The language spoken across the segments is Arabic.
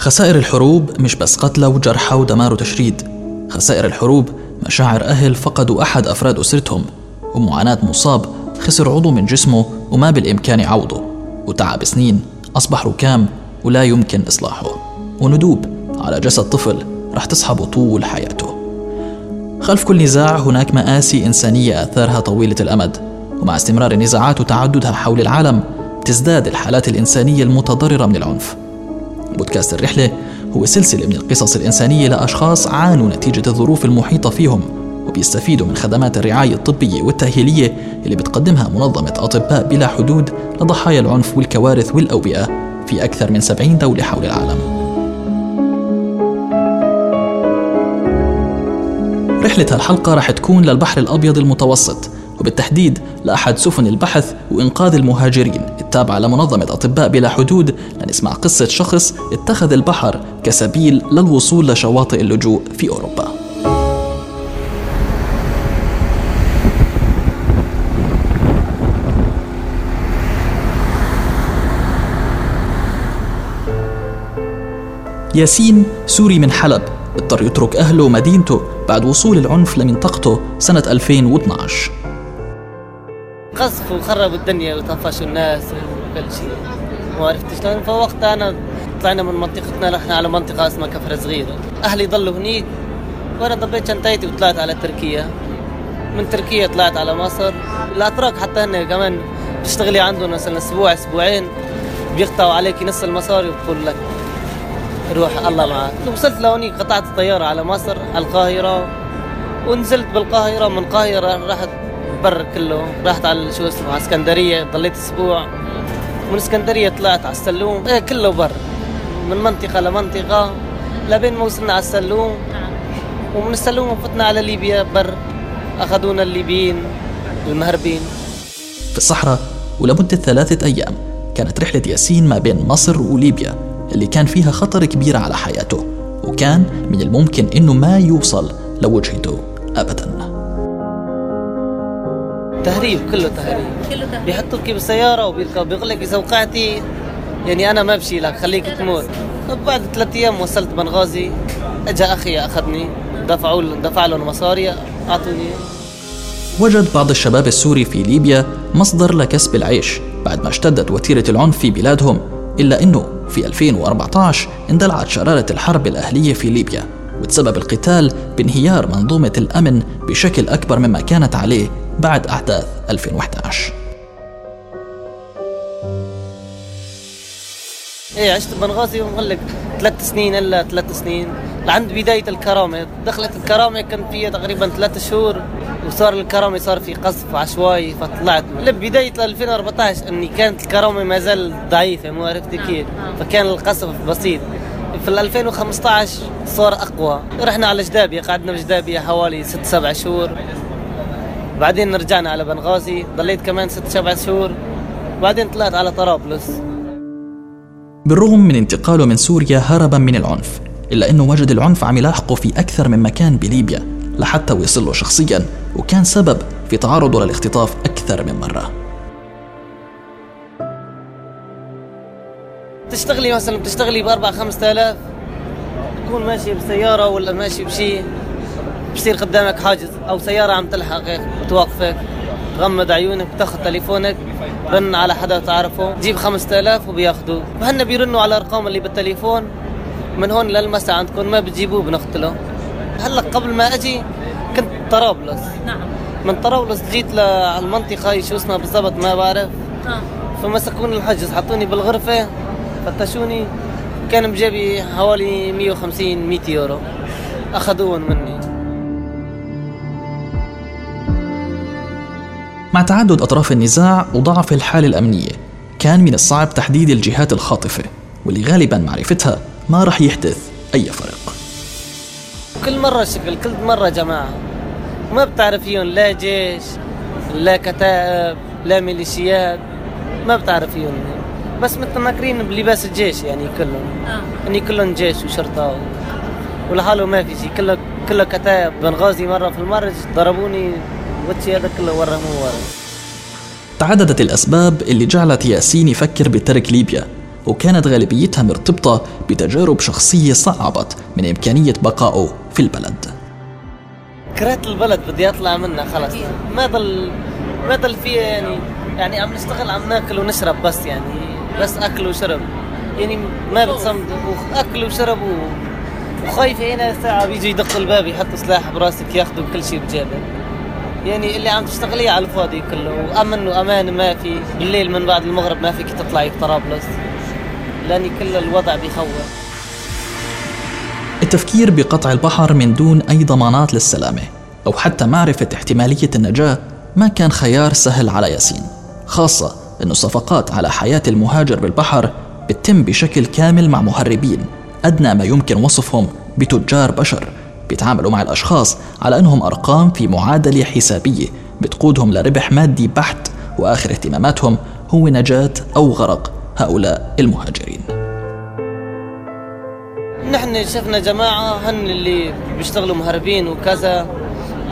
خسائر الحروب مش بس قتلى وجرحى ودمار وتشريد. خسائر الحروب مشاعر أهل فقدوا أحد أفراد أسرتهم ومعاناة مصاب خسر عضو من جسمه وما بالإمكان عوضه وتعب سنين أصبح ركام ولا يمكن إصلاحه. وندوب على جسد طفل رح تصحبه طول حياته. خلف كل نزاع هناك مآسي إنسانية آثارها طويلة الأمد ومع استمرار النزاعات وتعددها حول العالم تزداد الحالات الإنسانية المتضررة من العنف. بودكاست الرحلة هو سلسلة من القصص الإنسانية لأشخاص عانوا نتيجة الظروف المحيطة فيهم وبيستفيدوا من خدمات الرعاية الطبية والتأهيلية اللي بتقدمها منظمة أطباء بلا حدود لضحايا العنف والكوارث والأوبئة في أكثر من 70 دولة حول العالم. رحلة هالحلقة رح تكون للبحر الأبيض المتوسط وبالتحديد لأحد سفن البحث وإنقاذ المهاجرين. التابعة لمنظمة أطباء بلا حدود لنسمع قصة شخص اتخذ البحر كسبيل للوصول لشواطئ اللجوء في أوروبا. ياسين سوري من حلب اضطر يترك أهله ومدينته بعد وصول العنف لمنطقته سنة 2012 قصف وخربوا الدنيا وطفشوا الناس وكل شيء. ما عرفت شلون. فوقتها أنا طلعنا من منطقتنا رحنا على منطقة اسمها كفر صغيرة. أهلي ضلوا هنيك وأنا ضبيت شنطتي وطلعت على تركيا. من تركيا طلعت على مصر. الأتراك حتى هن كمان بتشتغلي عندهم مثلا أسبوع أسبوعين بيقطعوا عليك نص المصاري وبقول لك روح الله معك. وصلت لهونيك قطعت الطيارة على مصر على القاهرة. ونزلت بالقاهرة من القاهرة رحت بر كله. رحت على شو اسمه على اسكندرية ضليت أسبوع. من اسكندرية طلعت على السلوم. إيه كله بر. من منطقة لمنطقة لبين ما وصلنا على السلوم. ومن السلوم فتنا على ليبيا بر. أخذونا الليبيين المهربين. في الصحراء ولمدة ثلاثة أيام كانت رحلة ياسين ما بين مصر وليبيا اللي كان فيها خطر كبير على حياته. وكان من الممكن إنه ما يوصل لوجهته أبداً. تهريب كله تهريب. كله تهريب. بيحطوك بالسياره وبيركب بيقول لك اذا وقعتي يعني أنا ما بشي لك خليك تموت. بعد ثلاث أيام وصلت بنغازي اجى أخي أخذني دفعوا دفع لهم مصاري أعطوني. وجد بعض الشباب السوري في ليبيا مصدر لكسب العيش بعد ما اشتدت وتيرة العنف في بلادهم إلا أنه في 2014 اندلعت شرارة الحرب الأهلية في ليبيا وتسبب القتال بانهيار منظومة الأمن بشكل أكبر مما كانت عليه بعد أحداث 2011 إيه عشت بنغازي ومغلق ثلاث سنين إلا ثلاث سنين. لعند بداية الكرامة. دخلت الكرامة كان فيها تقريبا ثلاث شهور. وصار الكرامة صار في قصف عشوائي فطلعت. لبداية 2014 أني كانت الكرامة ما زال ضعيفة مو عرفت كيف. فكان القصف بسيط. في 2015 صار أقوى. رحنا على جدابية قعدنا بجدابيه حوالي ست سبع شهور. بعدين رجعنا على بنغازي ضليت كمان ست سبع شهور. بعدين طلعت على طرابلس. بالرغم من انتقاله من سوريا هربا من العنف إلا أنه وجد العنف عم يلاحقه في أكثر من مكان بليبيا لحتى وصل له شخصيا وكان سبب في تعرضه للاختطاف أكثر من مرة. تشتغلي مثلا بتشتغلي بأربع خمسة آلاف؟ تكون ماشي بسيارة ولا ماشي بشي؟ بصير قدامك حاجز أو سيارة عم تلحقك بتوقفك تغمض عيونك بتاخذ تليفونك رن على حدا تعرفه جيب 5000 وبياخذوه وهن بيرنوا على الأرقام اللي بالتليفون من هون للمسا عندكم ما بتجيبوه بنقتله. هلأ قبل ما أجي كنت طرابلس. نعم. من طرابلس جيت للمنطقه هي شو اسمها بالضبط ما بعرف. آه. فمسكوني الحجز حطوني بالغرفة فتشوني كان بجيبي حوالي 150 100 يورو. اخذوهم مني. مع تعدد أطراف النزاع وضعف الحالة الأمنية كان من الصعب تحديد الجهات الخاطفة واللي غالبا معرفتها ما رح يحدث أي فرق كل مرة شكل كل مرة جماعة. ما بتعرفيهم لا جيش لا كتائب لا ميليشيات ما بتعرفيهم. بس متنكرين بلباس الجيش يعني كلهم. آه. يعني كلهم جيش وشرطة ولحاله ما في شيء كله كله كتائب. بنغازي مرة في المرج ضربوني وجهي هذا كله ورا مو ورا تعددت الأسباب اللي جعلت ياسين يفكر بترك ليبيا وكانت غالبيتها مرتبطة بتجارب شخصية صعبت من إمكانية بقائه في البلد. كرهت البلد بدي أطلع منها خلص ما ضل ما ضل فيها يعني يعني عم نشتغل عم ناكل ونشرب بس يعني. بس أكل وشرب. يعني ما بتصمد أكل وشرب و... وخايف هنا ساعة بيجي يدق الباب يحط سلاح براسك ياخذوا كل شيء بجيبه. يعني اللي عم تشتغليه على الفاضي كله وأمن وأمان ما في بالليل من بعد المغرب ما فيك تطلعي بطرابلس لاني كل الوضع بيخوف. التفكير بقطع البحر من دون أي ضمانات للسلامة أو حتى معرفة احتمالية النجاة ما كان خيار سهل على ياسين. خاصة إنه الصفقات على حياة المهاجر بالبحر بتتم بشكل كامل مع مهربين أدنى ما يمكن وصفهم بتجار بشر. بيتعاملوا مع الأشخاص على أنهم أرقام في معادلة حسابية بتقودهم لربح مادي بحت وآخر اهتماماتهم هو نجاة أو غرق هؤلاء المهاجرين. نحن شفنا جماعة هن اللي بيشتغلوا مهربين وكذا.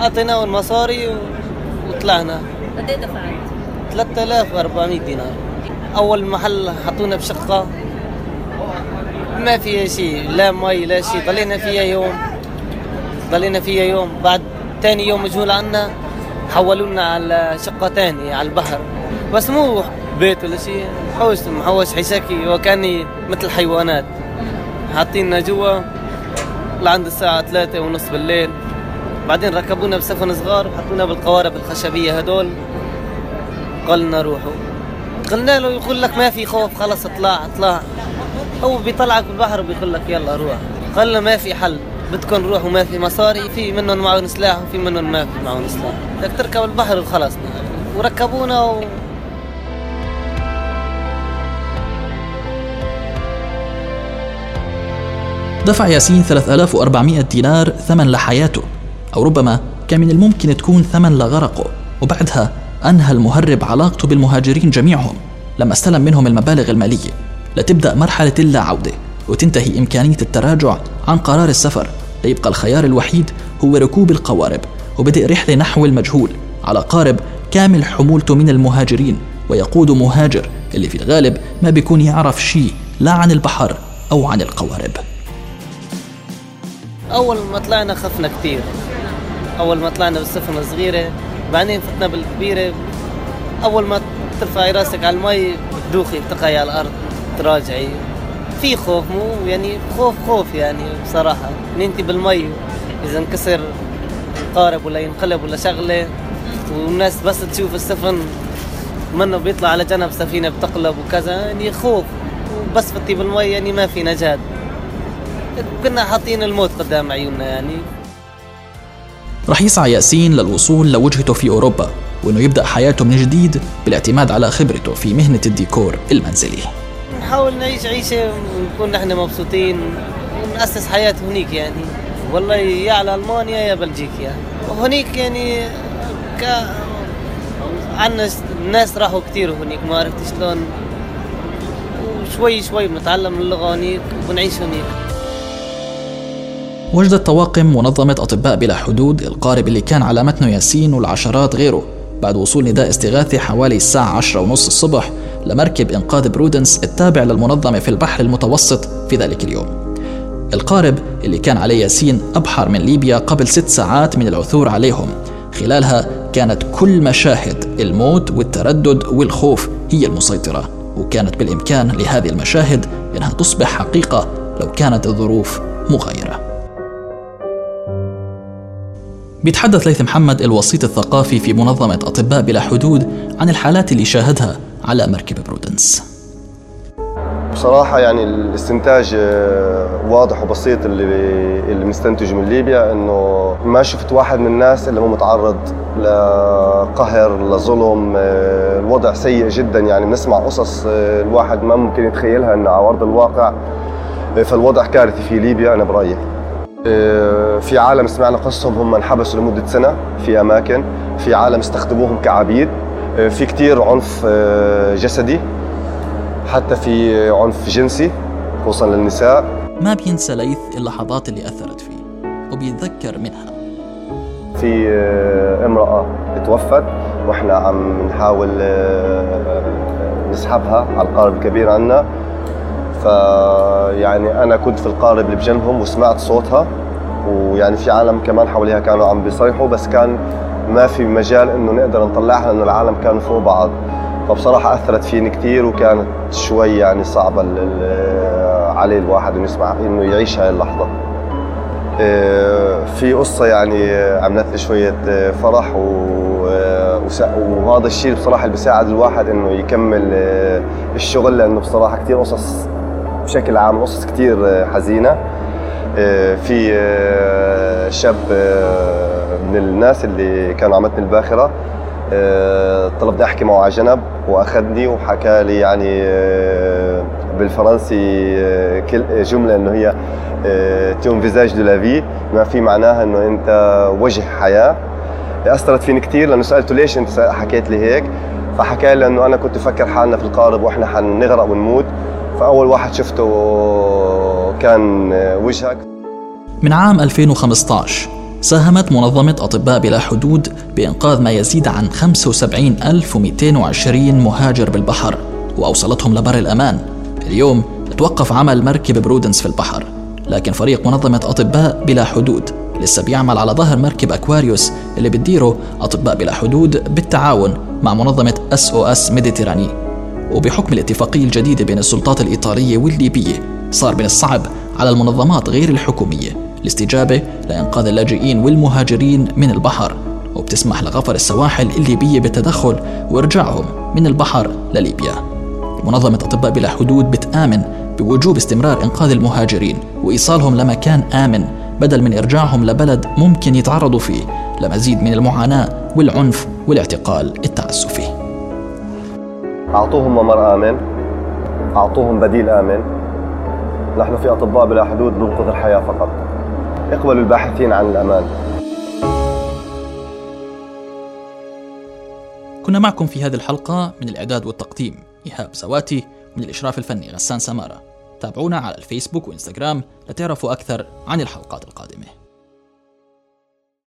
أعطيناهم المصاري وطلعنا. قد إيه دفعت؟ 3400 دينار. أول محل حطونا بشقة ما فيها شيء لا مي لا شيء. ضلينا فيها يوم. ضلينا فيها يوم. بعد تاني يوم مجهول عنا حولونا على شقة تانية على البحر. بس مو بيت ولا شيء محوش محوش حشاكي وكأني مثل حيوانات حاطيننا جوا لعند الساعة ثلاثة ونص بالليل. بعدين ركبونا بسفن صغار وحطونا بالقوارب الخشبية هدول. قالنا روحوا. قلنا له يقول لك ما في خوف خلص اطلع اطلع. هو بيطلعك بالبحر وبيقول لك يلا روح. قال ما في حل. بدكم نروح وما في مصاري في منهم معهم سلاح وفي منهم ما في معهم سلاح بدك تركب البحر وخلص وركبونا و... دفع ياسين 3400 دينار ثمن لحياته أو ربما كان من الممكن تكون ثمن لغرقه. وبعدها أنهى المهرب علاقته بالمهاجرين جميعهم. لما أستلم منهم المبالغ المالية. لتبدأ مرحلة اللا عودة وتنتهي إمكانية التراجع عن قرار السفر. ليبقى الخيار الوحيد هو ركوب القوارب وبدأ رحلة نحو المجهول على قارب كامل حمولته من المهاجرين. ويقود مهاجر اللي في الغالب ما بيكون يعرف شيء لا عن البحر أو عن القوارب. أول ما طلعنا خفنا كثير أول ما طلعنا بالسفن الصغيرة بعدين فتنا بالكبيرة. أول ما ترفعي راسك على المي بتدوخي بتقعي على الأرض تراجعي في خوف مو يعني خوف خوف يعني بصراحة. إن أنت بالمي إذا انكسر قارب ولا ينقلب ولا شغلة. والناس بس تشوف السفن منه بيطلع على جنب سفينة بتقلب وكذا يعني خوف. وبس فتي بالمي يعني ما في نجاة. كنا حاطين الموت قدام عيوننا يعني. رح يسعى ياسين للوصول لوجهته في أوروبا وأنه يبدأ حياته من جديد بالاعتماد على خبرته في مهنة الديكور المنزلي. نحاول نعيش عيشة ونكون نحن مبسوطين ونأسس حياة هنيك يعني. والله يا على ألمانيا يا بلجيكا. وهنيك يعني ك عنا الناس راحوا كثير هنيك ما عرفت شلون. وشوي شوي بنتعلم اللغة هنيك ونعيش هنيك. وجدت طواقم منظمة أطباء بلا حدود القارب اللي كان على متنه ياسين والعشرات غيره. بعد وصول نداء استغاثي حوالي الساعة عشرة ونص الصبح لمركب إنقاذ برودنس التابع للمنظمة في البحر المتوسط في ذلك اليوم. القارب اللي كان عليه ياسين أبحر من ليبيا قبل ست ساعات من العثور عليهم. خلالها كانت كل مشاهد الموت والتردد والخوف هي المسيطرة وكانت بالإمكان لهذه المشاهد أنها تصبح حقيقة لو كانت الظروف مغايرة. بيتحدث ليث محمد الوسيط الثقافي في منظمة أطباء بلا حدود عن الحالات اللي شاهدها على مركب برودنس. بصراحة يعني الاستنتاج آه، واضح وبسيط اللي اللي مستنتجه من ليبيا إنه ما شفت واحد من الناس اللي مو متعرض لقهر لظلم آه، الوضع سيء جدا. يعني بنسمع قصص آه، الواحد ما ممكن يتخيلها إنه على أرض الواقع. فالوضع كارثي في ليبيا أنا برأيي. في عالم سمعنا قصصهم هم انحبسوا لمدة سنة في أماكن في عالم استخدموهم كعبيد في كتير عنف آه، جسدي حتى في عنف جنسي خصوصا للنساء. ما بينسى ليث اللحظات اللي أثرت فيه وبيتذكر منها. في آه، امرأة توفت وإحنا عم نحاول آه، نسحبها على القارب الكبير عنا. فيعني أنا كنت في القارب اللي بجنبهم وسمعت صوتها ويعني في عالم كمان حواليها كانوا عم بيصيحوا بس كان ما في مجال إنه نقدر نطلعها لأنه العالم كانوا فوق بعض فبصراحة أثرت فيني كثير وكانت شوي يعني صعبة عليه الواحد إنه يسمع إنه يعيش هاي اللحظة. آه، في قصة يعني عملت لي شوية آه، فرح وهذا الشيء بصراحة اللي بيساعد الواحد إنه يكمل آه، الشغل لأنه بصراحة كثير قصص بشكل عام قصص كثير حزينة. في شاب من الناس اللي كانوا عمتني الباخرة. طلب بدي أحكي معه على جنب وأخذني وحكى لي يعني آه، بالفرنسي آه، جملة إنه هي tu es un visage de la vie ما في معناها إنه أنت وجه حياة. أثرت فيني كثير لأنه سألته ليش أنت حكيت لي هيك. فحكى لي إنه أنا كنت أفكر حالنا في القارب وإحنا حنغرق ونموت. فأول واحد شفته كان وجهك. من عام 2015 ساهمت منظمة أطباء بلا حدود بإنقاذ ما يزيد عن 75220 مهاجر بالبحر وأوصلتهم لبر الأمان. اليوم توقف عمل مركب برودنس في البحر لكن فريق منظمة أطباء بلا حدود لسه بيعمل على ظهر مركب أكواريوس اللي بتديره أطباء بلا حدود بالتعاون مع منظمة SOS Méditerranée وبحكم الاتفاقية الجديدة بين السلطات الإيطالية والليبية صار من الصعب على المنظمات غير الحكومية الاستجابة لإنقاذ اللاجئين والمهاجرين من البحر وبتسمح لخفر السواحل الليبية بالتدخل وإرجاعهم من البحر لليبيا. منظمة أطباء بلا حدود بتآمن بوجوب استمرار إنقاذ المهاجرين وإيصالهم لمكان آمن بدل من إرجاعهم لبلد ممكن يتعرضوا فيه لمزيد من المعاناة والعنف والاعتقال التعسفي. أعطوهم ممر آمن. أعطوهم بديل آمن. نحن في أطباء بلا حدود ننقذ الحياة فقط. اقبلوا الباحثين عن الأمان. كنا معكم في هذه الحلقة من الإعداد والتقديم إيهاب زواتي من الإشراف الفني غسان سمارة. تابعونا على الفيسبوك وإنستغرام لتعرفوا أكثر عن الحلقات القادمة.